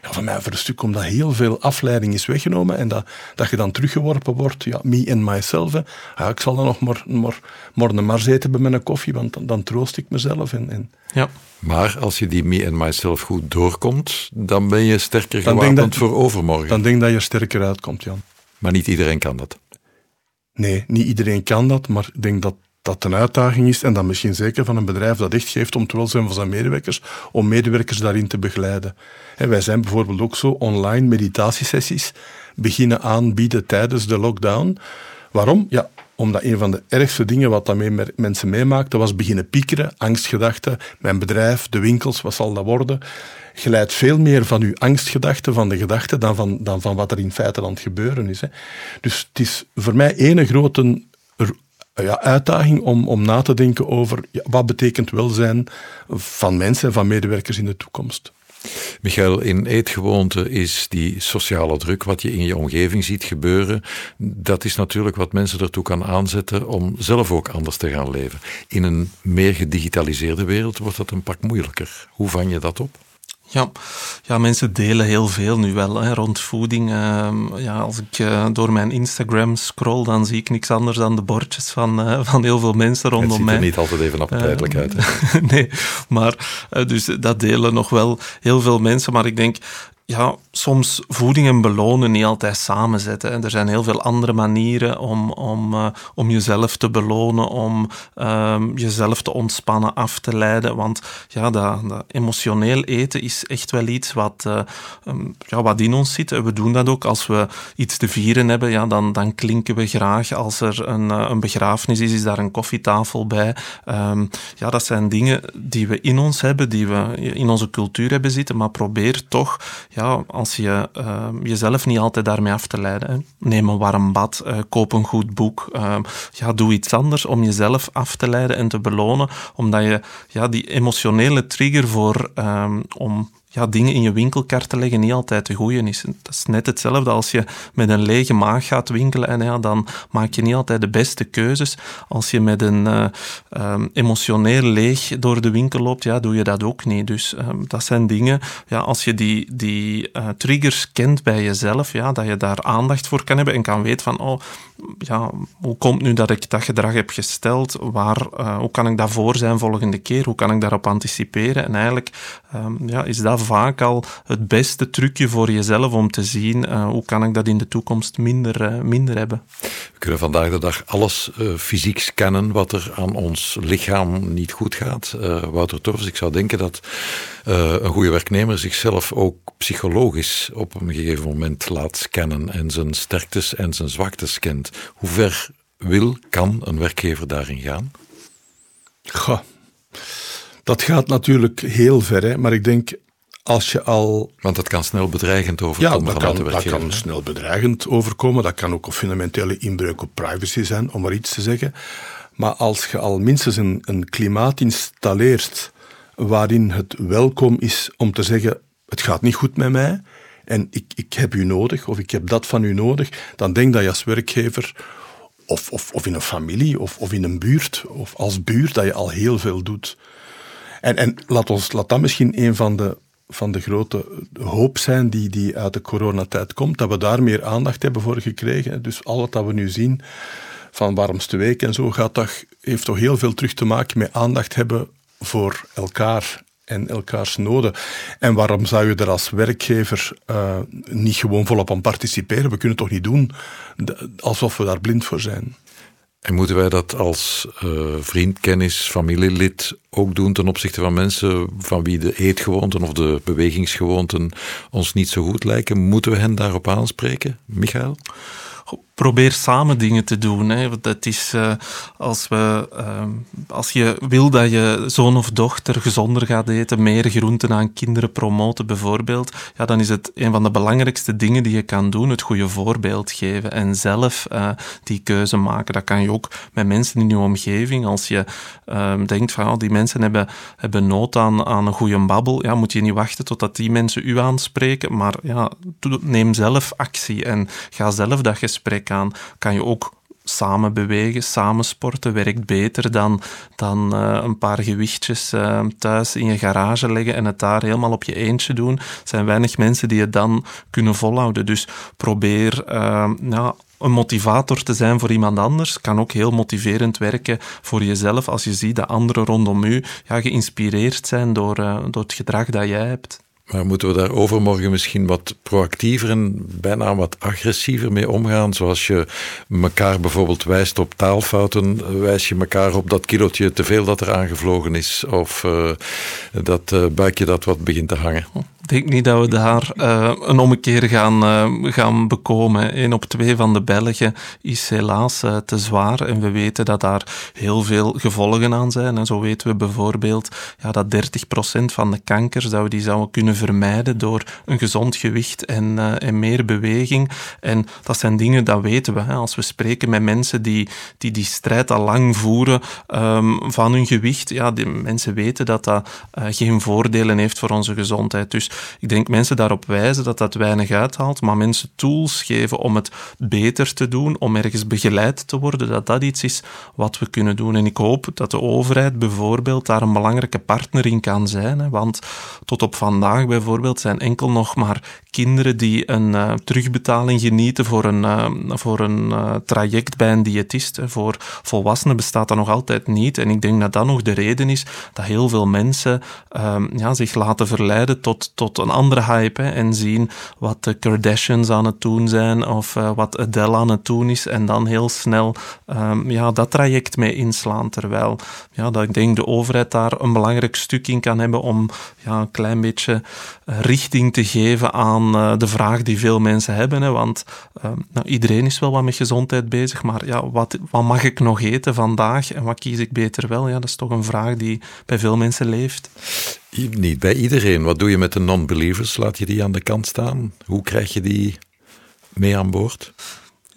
Ja, van mij voor een stuk omdat heel veel afleiding is weggenomen en dat, dat je dan teruggeworpen wordt, ja, me and myself. Ja, ik zal dan nog maar, maar, morgen maar eten bij mijn koffie, want dan, dan troost ik mezelf. En, en... Ja. Maar als je die me and myself goed doorkomt, dan ben je sterker gewapend dat, voor overmorgen. Dan denk dat je sterker uitkomt, Jan. Maar niet iedereen kan dat. Nee, niet iedereen kan dat, maar ik denk dat dat een uitdaging is en dan misschien zeker van een bedrijf dat echt geeft om het welzijn van zijn medewerkers, om medewerkers daarin te begeleiden. En wij zijn bijvoorbeeld ook zo online meditatiesessies beginnen aanbieden tijdens de lockdown. Waarom? Ja, omdat een van de ergste dingen wat daarmee mensen meemaakten was beginnen piekeren, angstgedachten, mijn bedrijf, de winkels, wat zal dat worden? Je leidt veel meer van je angstgedachten, van de gedachten, dan van, dan van wat er in feite aan het gebeuren is. Hè. Dus het is voor mij één grote ja, uitdaging om, om na te denken over wat betekent welzijn van mensen en van medewerkers in de toekomst. Michael, in eetgewoonte is die sociale druk, wat je in je omgeving ziet gebeuren, dat is natuurlijk wat mensen ertoe kan aanzetten om zelf ook anders te gaan leven. In een meer gedigitaliseerde wereld wordt dat een pak moeilijker. Hoe vang je dat op? Ja, ja, mensen delen heel veel nu wel hè, rond voeding. Ehm, ja, als ik uh, door mijn Instagram scroll, dan zie ik niks anders dan de bordjes van, uh, van heel veel mensen rondom mij. Het ziet er niet altijd even appetijtelijk uh, uit. Nee, maar eh, dus dat delen nog wel heel veel mensen. Maar ik denk, ja, soms voeding en belonen niet altijd samenzetten. En er zijn heel veel andere manieren om, om, uh, om jezelf te belonen, om um, jezelf te ontspannen, af te leiden. Want ja, dat, dat emotioneel eten is echt wel iets wat, uh, um, ja, wat in ons zit. We doen dat ook als we iets te vieren hebben. Ja, dan, dan klinken we graag. Als er een, uh, een begrafenis is, is daar een koffietafel bij. Um, ja, dat zijn dingen die we in ons hebben, die we in onze cultuur hebben zitten. Maar probeer toch ja, je uh, jezelf niet altijd daarmee af te leiden. Neem een warm bad, uh, koop een goed boek. Uh, ja, doe iets anders om jezelf af te leiden en te belonen. Omdat je ja, die emotionele trigger voor ehm, om ja, dingen in je winkelkart te leggen niet altijd de goede is. Dat is net hetzelfde als je met een lege maag gaat winkelen en ja, dan maak je niet altijd de beste keuzes. Als je met een uh, um, emotioneel leeg door de winkel loopt, ja, doe je dat ook niet. Dus um, dat zijn dingen, ja, als je die, die uh, triggers kent bij jezelf, ja, dat je daar aandacht voor kan hebben en kan weten van, oh, ja, hoe komt nu dat ik dat gedrag heb gesteld? Waar, uh, hoe kan ik dat voor zijn volgende keer? Hoe kan ik daarop anticiperen? En eigenlijk um, ja, is dat vaak al het beste trucje voor jezelf om te zien uh, hoe kan ik dat in de toekomst minder, uh, minder hebben. We kunnen vandaag de dag alles fysiek scannen wat er aan ons lichaam niet goed gaat. Wouter Torfs, ik zou denken dat een goede werknemer zichzelf ook psychologisch op een gegeven moment laat scannen en zijn sterktes en zijn zwaktes kent. Hoe ver wil, kan een werkgever daarin gaan? Goh, dat gaat natuurlijk heel ver, hè? maar ik denk als je al. Want dat kan snel bedreigend overkomen. Ja, dat, kan, dat kan snel bedreigend overkomen. Dat kan ook een fundamentele inbreuk op privacy zijn, om maar iets te zeggen. Maar als je al minstens een, een klimaat installeert waarin het welkom is om te zeggen: het gaat niet goed met mij en ik, ik heb u nodig of ik heb dat van u nodig, dan denk dat je als werkgever of, of, of in een familie of, of in een buurt of als buurt dat je al heel veel doet. En, en laat, ons, laat dat misschien een van de, van de grote hoop zijn die, die uit de coronatijd komt, dat we daar meer aandacht hebben voor gekregen. Dus al wat we nu zien van warmste week en zo, gaat dat, heeft toch heel veel terug te maken met aandacht hebben voor elkaar en elkaars noden. En waarom zou je er als werkgever uh, niet gewoon volop aan participeren? We kunnen toch niet doen alsof we daar blind voor zijn? En moeten wij dat als uh, vriend, kennis, familielid ook doen ten opzichte van mensen van wie de eetgewoonten of de bewegingsgewoonten ons niet zo goed lijken? Moeten we hen daarop aanspreken, Michael? Probeer samen dingen te doen. Hè. Dat is, uh, als, we, uh, als je wil dat je zoon of dochter gezonder gaat eten, meer groenten aan kinderen promoten bijvoorbeeld, ja, dan is het een van de belangrijkste dingen die je kan doen, het goede voorbeeld geven en zelf uh, die keuze maken. Dat kan je ook met mensen in je omgeving. Als je ehm, denkt van, oh, die mensen hebben, hebben nood aan, aan een goede babbel, ja, moet je niet wachten totdat die mensen u aanspreken, maar ja, neem zelf actie en ga zelf dat gesprek kan je ook samen bewegen, samen sporten werkt beter dan, dan uh, een paar gewichtjes uh, thuis in je garage leggen en het daar helemaal op je eentje doen. Er zijn weinig mensen die het dan kunnen volhouden. Dus probeer uh, een motivator te zijn voor iemand anders kan ook heel motiverend werken voor jezelf als je ziet dat anderen rondom u ja, geïnspireerd zijn door, door het gedrag dat jij hebt. Maar moeten we daar overmorgen misschien wat proactiever en bijna wat agressiever mee omgaan? Zoals je elkaar bijvoorbeeld wijst op taalfouten, wijs je elkaar op dat kilootje te veel dat er aangevlogen is, of uh, dat uh, buikje dat wat begint te hangen. Ik denk niet dat we daar uh, een ommekeer gaan, uh, gaan bekomen. Een op twee van de Belgen is helaas uh, te zwaar. En we weten dat daar heel veel gevolgen aan zijn. En zo weten we bijvoorbeeld ja, dat 30% van de kankers dat we die zouden kunnen vermijden door een gezond gewicht en, en meer beweging. En dat zijn dingen, dat weten we. Hè. Als we spreken met mensen die die, die strijd al lang voeren um, van hun gewicht, ja, die mensen weten dat dat geen voordelen heeft voor onze gezondheid. Dus ik denk mensen daarop wijzen dat dat weinig uithaalt, maar mensen tools geven om het beter te doen, om ergens begeleid te worden, dat dat iets is wat we kunnen doen. En ik hoop dat de overheid bijvoorbeeld daar een belangrijke partner in kan zijn, hè, want tot op vandaag bijvoorbeeld zijn enkel nog maar kinderen die een uh, terugbetaling genieten voor een, uh, voor een uh, traject bij een diëtist. Voor volwassenen bestaat dat nog altijd niet. En ik denk dat dat nog de reden is dat heel veel mensen ja, zich laten verleiden tot tot een andere hype en zien wat de Kardashians aan het doen zijn of uh, wat Adele aan het doen is en dan heel snel um, ja, dat traject mee inslaan. Terwijl ja, dat ik denk de overheid daar een belangrijk stuk in kan hebben om ja, een klein beetje eh, richting te geven aan uh, de vraag die veel mensen hebben. Hè, want uh, nou, iedereen is wel wat met gezondheid bezig, maar ja, wat, wat mag ik nog eten vandaag en wat kies ik beter wel? Ja, dat is toch een vraag die bij veel mensen leeft. Niet bij iedereen. Wat doe je met de non-believers? Laat je die aan de kant staan? Hoe krijg je die mee aan boord?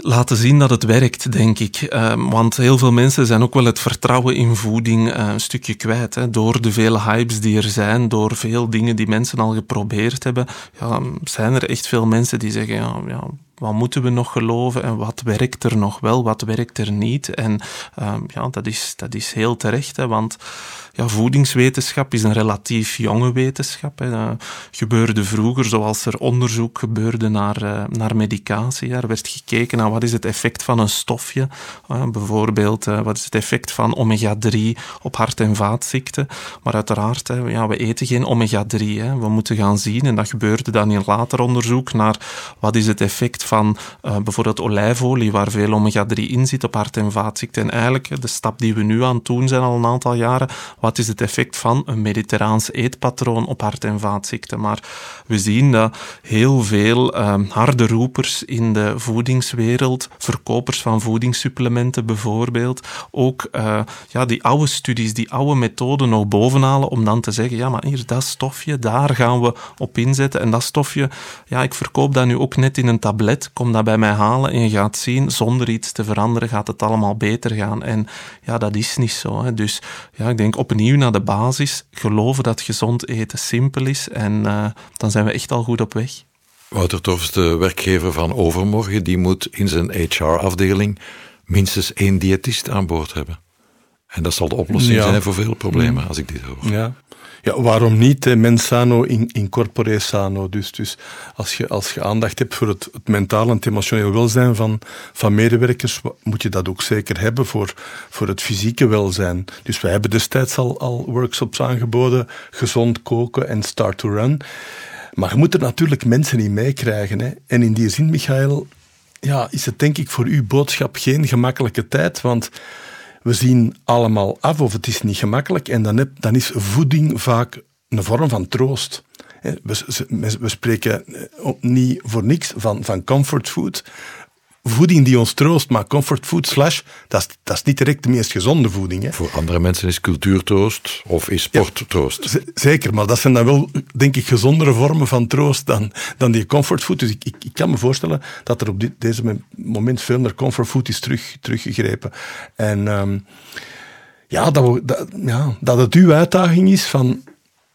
laten zien dat het werkt, denk ik. Uh, want heel veel mensen zijn ook wel het vertrouwen in voeding uh, een stukje kwijt. Hè. Door de vele hypes die er zijn, door veel dingen die mensen al geprobeerd hebben, ja, zijn er echt veel mensen die zeggen, ja, ja wat moeten we nog geloven en wat werkt er nog wel, wat werkt er niet. En uh, ja, dat is, dat is heel terecht, hè, want ja, voedingswetenschap is een relatief jonge wetenschap. Hè. Dat gebeurde vroeger, zoals er onderzoek gebeurde naar, uh, naar medicatie. Er werd gekeken naar wat is het effect van een stofje. Uh, bijvoorbeeld, uh, wat is het effect van omega-3 op hart- en vaatziekten. Maar uiteraard, ja, we eten geen omega-3. We moeten gaan zien, en dat gebeurde dan in later onderzoek, naar wat is het effect van bijvoorbeeld olijfolie, waar veel omega-3 in zit op hart- en vaatziekten. En eigenlijk, de stap die we nu aan het doen zijn al een aantal jaren, wat is het effect van een mediterraans eetpatroon op hart- en vaatziekten. Maar we zien dat heel veel uh, harde roepers in de voedingswereld, verkopers van voedingssupplementen bijvoorbeeld, ook uh, ja, die oude studies, die oude methoden nog bovenhalen om dan te zeggen, ja, maar hier, dat stofje, daar gaan we op inzetten. En dat stofje, ja, ik verkoop dat nu ook net in een tablet, kom dat bij mij halen en je gaat zien, zonder iets te veranderen gaat het allemaal beter gaan. En ja, dat is niet zo. Hè. Dus ja, ik denk op opnieuw naar de basis, geloven dat gezond eten simpel is en uh, dan zijn we echt al goed op weg. Wouter Torfs, de werkgever van Overmorgen, die moet in zijn HR-afdeling minstens één diëtist aan boord hebben. En dat zal de oplossing zijn voor veel problemen, als ik dit hoor. Ja. Ja, waarom niet? Mens sano in, corpore sano. Dus, dus als, je, als je aandacht hebt voor het, het mentaal en het emotioneel welzijn van, van medewerkers, moet je dat ook zeker hebben voor, voor het fysieke welzijn. Dus wij hebben destijds al, al workshops aangeboden, gezond koken en start to run. Maar je moet er natuurlijk mensen in meekrijgen. En in die zin, Michael, ja, is het denk ik voor uw boodschap geen gemakkelijke tijd, want we zien allemaal af of het is niet gemakkelijk en dan, dan is voeding vaak een vorm van troost. We, we spreken eh, niet voor niks van, van comfort food voeding die ons troost, maar comfortfood slash, dat is, dat is niet direct de meest gezonde voeding. Hè. Voor andere mensen is cultuurtroost of is sporttroost. zeker, maar dat zijn dan wel, denk ik, gezondere vormen van troost dan, dan die comfortfood. Dus ik, ik, ik, kan me voorstellen dat er op dit, deze moment veel naar comfortfood is terug, teruggegrepen. En um, ja, dat, dat, ja, dat het uw uitdaging is van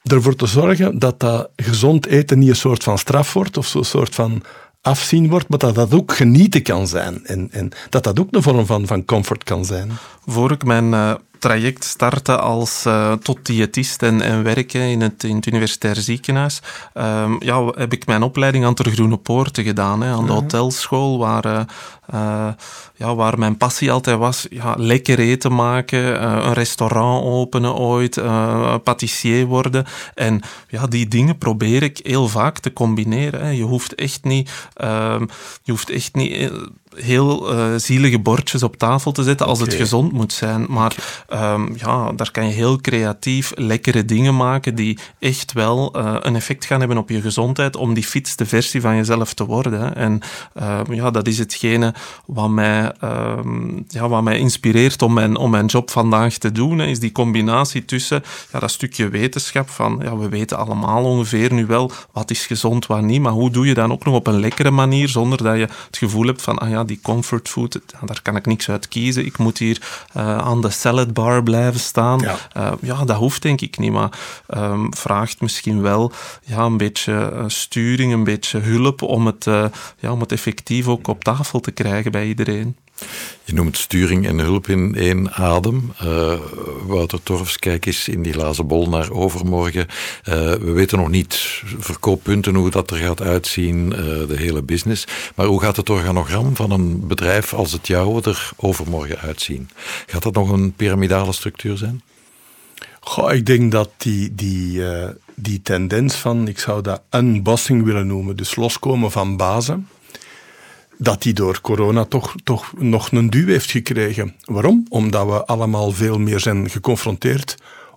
ervoor te zorgen dat dat gezond eten niet een soort van straf wordt of zo'n soort van afzien wordt, maar dat dat ook genieten kan zijn. En, en dat dat ook een vorm van, van comfort kan zijn. Voor ik mijn uh, traject startte als uh, tot diëtist en, en werken in het, in het universitair ziekenhuis, uh, ja, heb ik mijn opleiding aan Ter Groene Poorten gedaan, hè, aan de hotelschool, waar uh, ja, waar mijn passie altijd was, ja, lekker eten maken, uh, een restaurant openen ooit, uh, patissier worden. En ja, die dingen probeer ik heel vaak te combineren. Hè. Je hoeft echt niet, ehm, je hoeft echt niet heel uh, zielige bordjes op tafel te zetten als het gezond moet zijn. Maar um, ja, daar kan je heel creatief lekkere dingen maken die echt wel uh, een effect gaan hebben op je gezondheid om die fitste versie van jezelf te worden. En uh, ja, dat is hetgene wat mij, um, ja, wat mij inspireert om mijn, om mijn job vandaag te doen. Hè, is die combinatie tussen ja, dat stukje wetenschap van ja, we weten allemaal ongeveer nu wel wat is gezond, wat niet, maar hoe doe je dan ook nog op een lekkere manier zonder dat je het gevoel hebt van ah ja, die comfort food, daar kan ik niks uit kiezen. Ik moet hier uh, aan de salad bar blijven staan. Ja. Uh, ja, dat hoeft denk ik niet, maar um, vraagt misschien wel ja, een beetje uh, sturing, een beetje hulp om het, ja, om het effectief ook op tafel te krijgen bij iedereen. Je noemt sturing en hulp in één adem. Uh, Wouter Torfs, kijk eens in die lazen bol naar overmorgen. Uh, we weten nog niet verkooppunten, hoe dat er gaat uitzien, uh, de hele business. Maar hoe gaat het organogram van een bedrijf als het jouwe er overmorgen uitzien? Gaat dat nog een piramidale structuur zijn? Goh, ik denk dat die, die, die tendens van, ik zou dat unbossing willen noemen, dus loskomen van bazen dat die door corona toch, toch nog een duw heeft gekregen. Waarom? Omdat we allemaal veel meer zijn geconfronteerd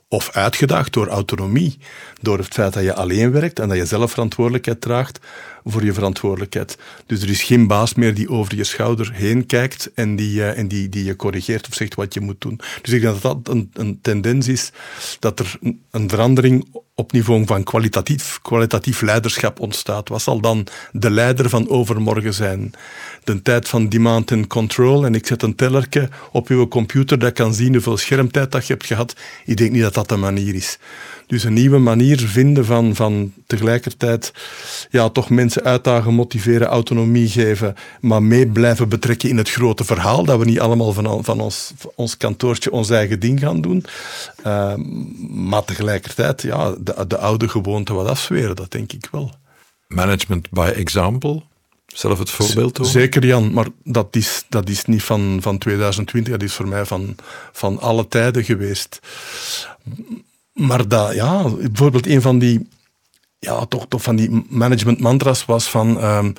of uitgedaagd door autonomie. Door het feit dat je alleen werkt en dat je zelf verantwoordelijkheid draagt voor je verantwoordelijkheid. Dus er is geen baas meer die over je schouder heen kijkt en die, uh, en die, die je corrigeert of zegt wat je moet doen. Dus ik denk dat dat een, een tendens is dat er een verandering op niveau van kwalitatief, kwalitatief leiderschap ontstaat. Wat zal dan de leider van overmorgen zijn? De tijd van demand and control en ik zet een tellerke op uw computer dat kan zien hoeveel schermtijd dat je hebt gehad. Ik denk niet dat dat de manier is. Dus een nieuwe manier vinden van, van tegelijkertijd ja, toch mensen uitdagen, motiveren, autonomie geven, maar mee blijven betrekken in het grote verhaal, dat we niet allemaal van, van ons, ons kantoortje ons eigen ding gaan doen. Uh, maar tegelijkertijd ja, de, de oude gewoonte wat afzweren, dat denk ik wel. Management by example? Zelf het voorbeeld hoor. Zeker Jan, maar dat is, dat is niet van, van 2020, dat is voor mij van, van alle tijden geweest. Maar dat, ja, bijvoorbeeld een van die, ja, toch, toch van die management mantras was van um,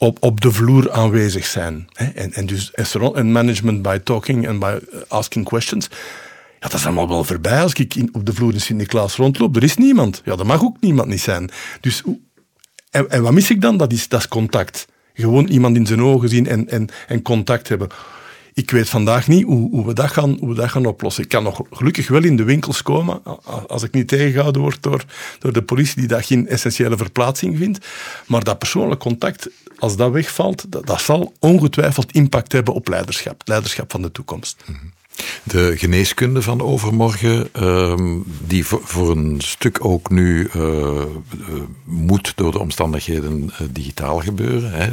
op, op de vloer aanwezig zijn. Hè? En, en dus en management by talking and by asking questions. Ja, dat is allemaal wel voorbij als ik in, op de vloer in Sint-Niklaas rondloop. Er is niemand. Ja, er mag ook niemand niet zijn. Dus, en, wat mis ik dan? Dat is, dat contact. Gewoon iemand in zijn ogen zien en, en, en contact hebben. Ik weet vandaag niet hoe, hoe, we dat gaan, hoe we dat gaan oplossen. Ik kan nog gelukkig wel in de winkels komen, als ik niet tegengehouden word door, door de politie die dat geen essentiële verplaatsing vindt. Maar dat persoonlijk contact, als dat wegvalt, dat, dat zal ongetwijfeld impact hebben op leiderschap, leiderschap van de toekomst. Mhm. De geneeskunde van overmorgen, ehm, die voor, een stuk ook nu uh, moet door de omstandigheden digitaal gebeuren. Hè.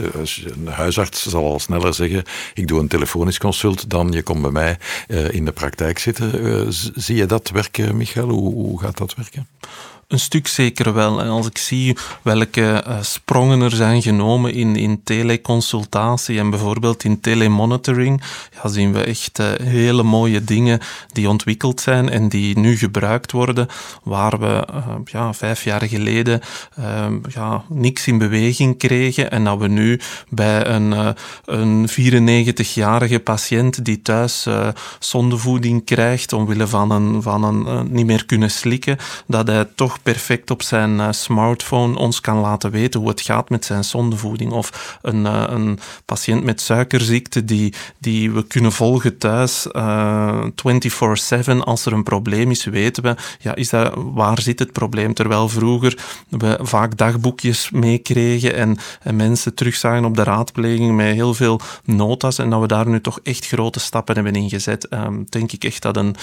Een huisarts zal al sneller zeggen, ik doe een telefonisch consult dan je komt bij mij in de praktijk zitten. zie je dat werken, Michael? Hoe gaat dat werken? Een stuk zeker wel. En als ik zie welke uh, sprongen er zijn genomen in, in teleconsultatie en bijvoorbeeld in telemonitoring, ja, zien we echt uh, hele mooie dingen die ontwikkeld zijn en die nu gebruikt worden, waar we uh, ja, vijf jaar geleden ja, niks in beweging kregen en dat we nu bij een, een 94-jarige patiënt die thuis zondevoeding krijgt omwille van een, van een niet meer kunnen slikken, dat hij toch perfect op zijn uh, smartphone ons kan laten weten hoe het gaat met zijn zondevoeding. Of een, uh, een patiënt met suikerziekte die, die we kunnen volgen thuis uh, eh, 24-7. Als er een probleem is, weten we, ja, is dat, waar zit het probleem? Terwijl vroeger we vaak dagboekjes meekregen en, en mensen terugzagen op de raadpleging met heel veel notas en dat we daar nu toch echt grote stappen hebben ingezet. Um, denk ik echt dat een,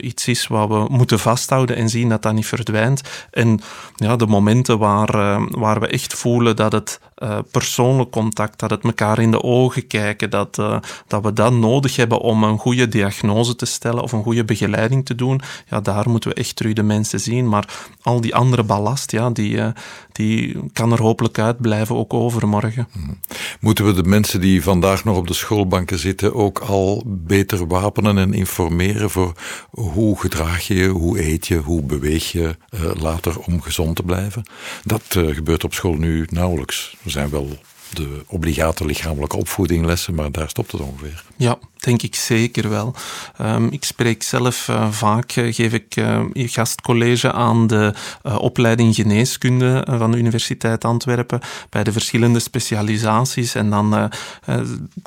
iets is wat we moeten vasthouden en zien dat dat niet verdwijnt. En ja, de momenten waar, uh, waar we echt voelen dat het uh, persoonlijk contact, dat het elkaar in de ogen kijken, dat, uh, dat we dat nodig hebben om een goede diagnose te stellen of een goede begeleiding te doen, ja, daar moeten we echt terug de mensen zien. Maar al die andere ballast, ja, die, die kan er hopelijk uitblijven, ook overmorgen. Mhm. Moeten we de mensen die vandaag nog op de schoolbanken zitten ook al beter wapenen en informeren voor hoe gedraag je je, hoe eet je, hoe beweeg je later om gezond te blijven? Dat gebeurt op school nu nauwelijks zijn wel de obligate lichamelijke opvoedinglessen, maar daar stopt het ongeveer. Ja, denk ik zeker wel. Um, ik spreek zelf uh, vaak, uh, geef ik uh, gastcollege aan de opleiding geneeskunde van de Universiteit Antwerpen bij de verschillende specialisaties. En dan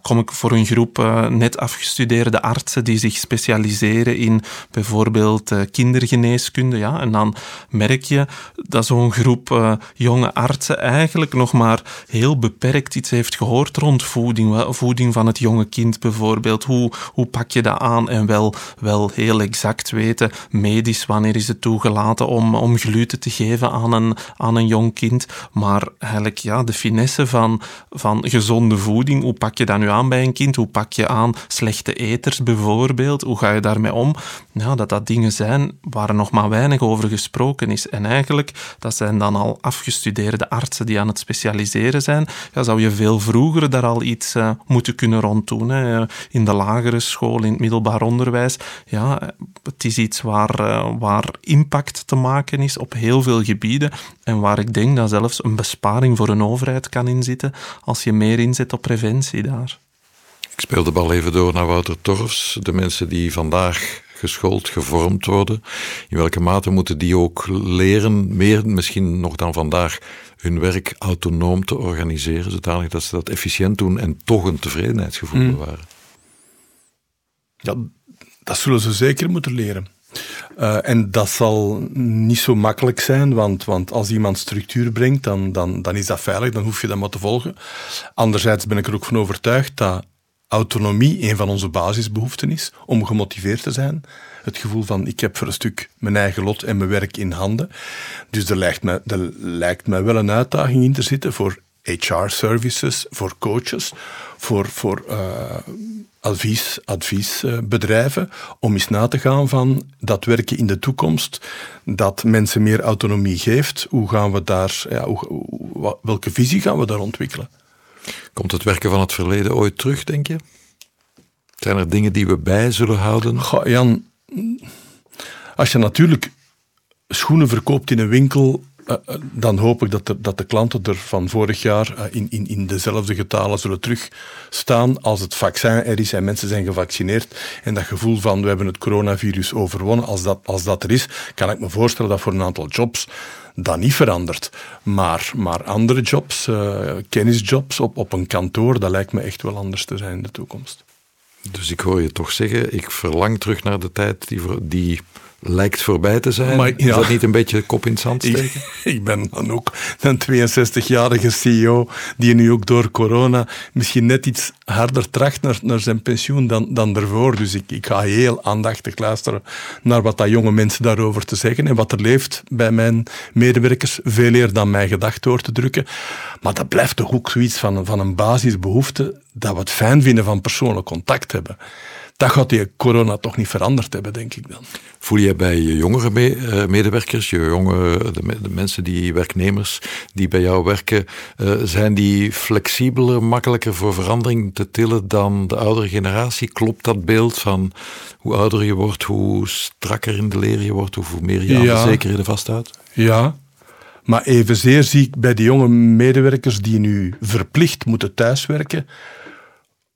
kom ik voor een groep net afgestudeerde artsen die zich specialiseren in bijvoorbeeld kindergeneeskunde. Ja? En dan merk je dat zo'n groep jonge artsen eigenlijk nog maar heel beperkt iets heeft gehoord rond voeding, voeding van het jonge kind bijvoorbeeld hoe, hoe pak je dat aan en wel, wel heel exact weten, medisch, wanneer is het toegelaten om, om gluten te geven aan een, aan een jong kind. Maar eigenlijk ja, de finesse van, van gezonde voeding, hoe pak je dat nu aan bij een kind? Hoe pak je aan slechte eters bijvoorbeeld? Hoe ga je daarmee om? Ja, dat dat dingen zijn waar nog maar weinig over gesproken is. En eigenlijk, dat zijn dan al afgestudeerde artsen die aan het specialiseren zijn. Ja, zou je veel vroeger daar al iets uh, moeten kunnen ronddoen. Hè. In de lagere school, in het middelbaar onderwijs. Ja, het is iets waar, uh, waar impact te maken is op heel veel gebieden en waar ik denk dat zelfs een besparing voor een overheid kan inzitten als je meer inzet op preventie daar. Ik speel de bal even door naar Wouter Torfs. De mensen die vandaag geschoold, gevormd worden. In welke mate moeten die ook leren, meer misschien nog dan vandaag, hun werk autonoom te organiseren, zodanig dat ze dat efficiënt doen en toch een tevredenheidsgevoel mm. Ja, dat zullen ze zeker moeten leren. Uh, en dat zal niet zo makkelijk zijn, want, want als iemand structuur brengt, dan, dan, dan is dat veilig, dan hoef je dat maar te volgen. Anderzijds ben ik er ook van overtuigd dat autonomie een van onze basisbehoeften is om gemotiveerd te zijn. Het gevoel van ik heb voor een stuk mijn eigen lot en mijn werk in handen. Dus er lijkt mij, er lijkt mij wel een uitdaging in te zitten voor HR-services, voor coaches, voor, voor uh, advies, adviesbedrijven, om eens na te gaan van dat werken in de toekomst, dat mensen meer autonomie geeft. Hoe gaan we daar, ja, hoe, welke visie gaan we daar ontwikkelen? Komt het werken van het verleden ooit terug, denk je? Zijn er dingen die we bij zullen houden? Goh, Jan, als je natuurlijk schoenen verkoopt in een winkel eh, eh, dan hoop ik dat de, dat de klanten er van vorig jaar uh, in, in, in dezelfde getalen zullen terugstaan als het vaccin er is en mensen zijn gevaccineerd. En dat gevoel van we hebben het coronavirus overwonnen, als dat, als dat er is, kan ik me voorstellen dat voor een aantal jobs dat niet verandert. Maar, maar andere jobs, kennisjobs op, op een kantoor, dat lijkt me echt wel anders te zijn in de toekomst. Dus ik hoor je toch zeggen, ik verlang terug naar de tijd die, die lijkt voorbij te zijn. Maar, Is dat niet een beetje kop in het zand steken? Ik, ben dan ook een 62-jarige CEO die nu ook door corona misschien net iets harder tracht naar, naar zijn pensioen dan, dan daarvoor. Dus ik, ik ga heel aandachtig luisteren naar wat dat jonge mensen daarover te zeggen en wat er leeft bij mijn medewerkers. Veel eer dan mijn gedachten door te drukken. Maar dat blijft toch ook zoiets van, van een basisbehoefte dat we het fijn vinden van persoonlijk contact hebben dat gaat die corona toch niet veranderd hebben, denk ik dan. Voel je bij je jongere eh, medewerkers, je jonge, de, mensen die werknemers die bij jou werken, uh, zijn die flexibeler, makkelijker voor verandering te tillen dan de oudere generatie? Klopt dat beeld van hoe ouder je wordt, hoe strakker in de leer je wordt, hoe meer je aan de zekerheden vasthoudt? Ja, maar evenzeer zie ik bij de jonge medewerkers die nu verplicht moeten thuiswerken,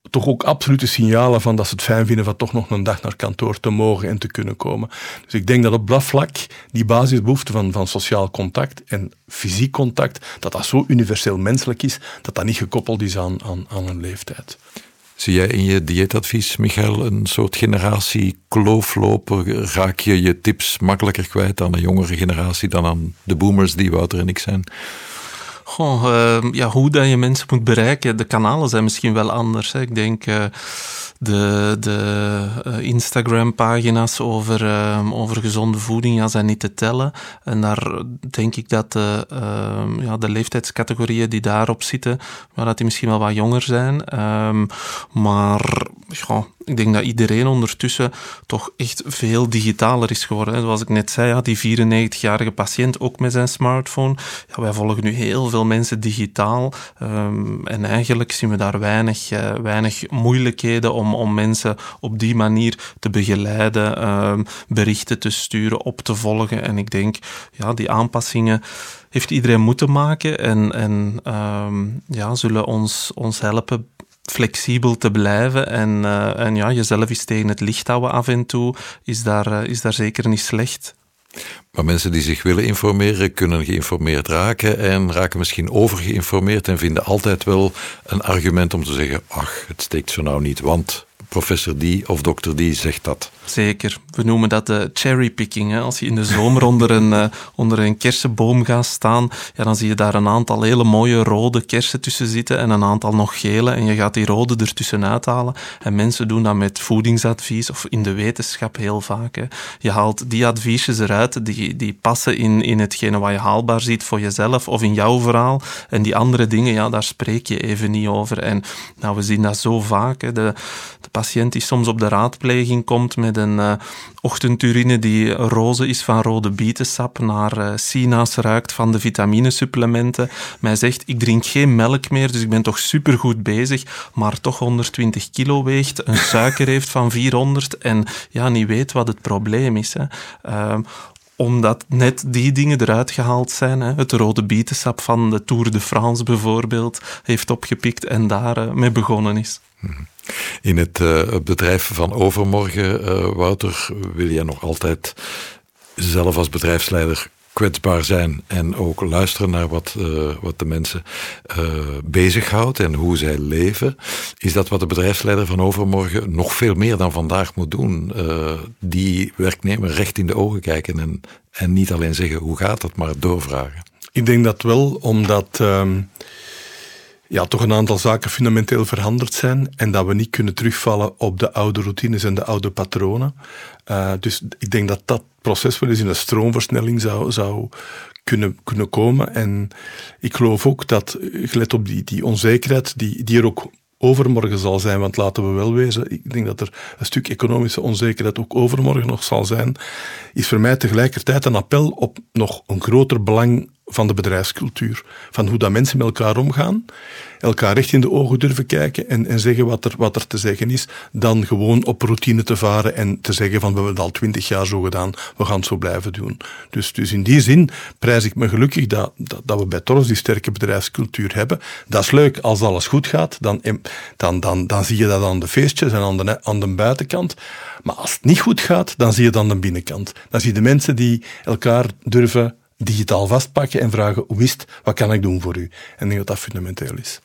toch ook absolute signalen van dat ze het fijn vinden van toch nog een dag naar kantoor te mogen en te kunnen komen. Dus ik denk dat op dat vlak die basisbehoefte van, van sociaal contact en fysiek contact, dat dat zo universeel menselijk is, dat dat niet gekoppeld is aan, aan, aan een leeftijd. Zie jij in je dieetadvies, Michael, een soort generatie kloofloper? Raak je je tips makkelijker kwijt aan een jongere generatie dan aan de boomers die Wouter en ik zijn? Goh, uh, ja, hoe dat je mensen moet bereiken, de kanalen zijn misschien wel anders. Ik denk uh, de, de uh, Instagram-pagina's over, uh, over gezonde voeding ja, zijn niet te tellen. En daar denk ik dat de, ehm, ja, de leeftijdscategorieën die daarop zitten, maar dat die misschien wel wat jonger zijn. Ehm, maar ja, ik denk dat iedereen ondertussen toch echt veel digitaler is geworden. Zoals ik net zei, ja, die 94-jarige patiënt ook met zijn smartphone. Ja, wij volgen nu heel veel mensen digitaal. Um, en eigenlijk zien we daar weinig, uh, weinig moeilijkheden om, om mensen op die manier te begeleiden, um, berichten te sturen, op te volgen. En ik denk, ja, die aanpassingen heeft iedereen moeten maken en, en um, ja, zullen ons, ons helpen flexibel te blijven en, uh, en ja, jezelf eens tegen het licht houden af en toe, is daar, uh, is daar zeker niet slecht. Maar mensen die zich willen informeren, kunnen geïnformeerd raken en raken misschien overgeïnformeerd en vinden altijd wel een argument om te zeggen: ach, het steekt zo nou niet, want professor die of dokter die zegt dat. Zeker. We noemen dat de cherrypicking. Als je in de zomer onder een, uh, onder een kersenboom gaat staan, ja, dan zie je daar een aantal hele mooie rode kersen tussen zitten en een aantal nog gele. En je gaat die rode ertussen uithalen. En mensen doen dat met voedingsadvies of in de wetenschap heel vaak. Hè. Je haalt die adviesjes eruit, die, die passen in, in hetgene wat je haalbaar ziet voor jezelf of in jouw verhaal. En die andere dingen, ja, daar spreek je even niet over. En nou, we zien dat zo vaak. Hè. De, de patiënt die soms op de raadpleging komt met een uh, ochtendurine die roze is van rode bietensap, naar uh, sinaas ruikt van de vitaminesupplementen. Mij zegt, ik drink geen melk meer, dus ik ben toch supergoed bezig, maar toch 120 kilo weegt, een suiker heeft van 400 en ja, niet weet wat het probleem is. Hè. Uh, omdat net die dingen eruit gehaald zijn. Hè. Het rode bietensap van de Tour de France bijvoorbeeld heeft opgepikt en daar uh, mee begonnen is. Mhm. In het uh, bedrijf van overmorgen, uh, Wouter, wil je nog altijd zelf als bedrijfsleider kwetsbaar zijn en ook luisteren naar wat, uh, wat de mensen bezighoudt en hoe zij leven. Is dat wat de bedrijfsleider van overmorgen nog veel meer dan vandaag moet doen? die werknemer recht in de ogen kijken en, en niet alleen zeggen hoe gaat het, maar doorvragen. Ik denk dat wel, omdat ehm, ja, toch een aantal zaken fundamenteel veranderd zijn en dat we niet kunnen terugvallen op de oude routines en de oude patronen. Uh, dus ik denk dat dat proces wel eens in een stroomversnelling zou, zou kunnen, kunnen komen. En ik geloof ook dat, gelet op die, die onzekerheid, die, die er ook overmorgen zal zijn, want laten we wel wezen, ik denk dat er een stuk economische onzekerheid ook overmorgen nog zal zijn, is voor mij tegelijkertijd een appel op nog een groter belang van de bedrijfscultuur. Van hoe dat mensen met elkaar omgaan, elkaar recht in de ogen durven kijken en, en zeggen wat er, wat er te zeggen is, dan gewoon op routine te varen en te zeggen van we hebben het al twintig jaar zo gedaan, we gaan het zo blijven doen. Dus, dus in die zin prijs ik me gelukkig dat, dat, dat we bij Torres die sterke bedrijfscultuur hebben. Dat is leuk als alles goed gaat, dan, dan, dan, dan zie je dat aan de feestjes en aan de, aan de buitenkant. Maar als het niet goed gaat, dan zie je dan de binnenkant. Dan zie je de mensen die elkaar durven digitaal vastpakken en vragen hoe is het, wat kan ik doen voor u? En ik denk dat dat fundamenteel is.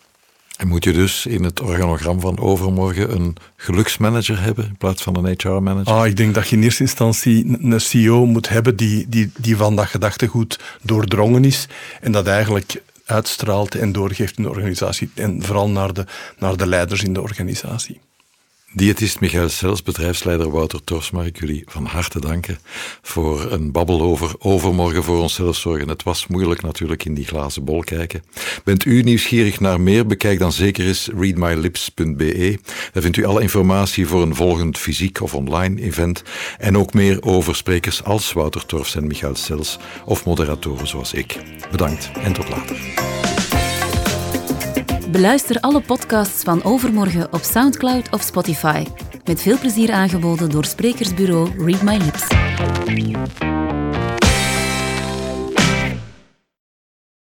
En moet je dus in het organogram van overmorgen een geluksmanager hebben in plaats van een HR-manager? Ah, ik denk dat je in eerste instantie een CEO moet hebben die, die, die van dat gedachtegoed doordrongen is en dat eigenlijk uitstraalt en doorgeeft in de organisatie. En vooral naar de, naar de leiders in de organisatie. Diëtist Michael Sels, bedrijfsleider Wouter Tors, mag ik jullie van harte danken voor een babbel over overmorgen voor onszelf zorgen. Het was moeilijk natuurlijk in die glazen bol kijken. Bent u nieuwsgierig naar meer? Bekijk dan zeker eens readmylips.be. Daar vindt u alle informatie voor een volgend fysiek of online event en ook meer over sprekers als Wouter Tors en Michael Sels of moderatoren zoals ik. Bedankt en tot later. Beluister alle podcasts van Overmorgen op Soundcloud of Spotify. Met veel plezier aangeboden door sprekersbureau Read My Lips.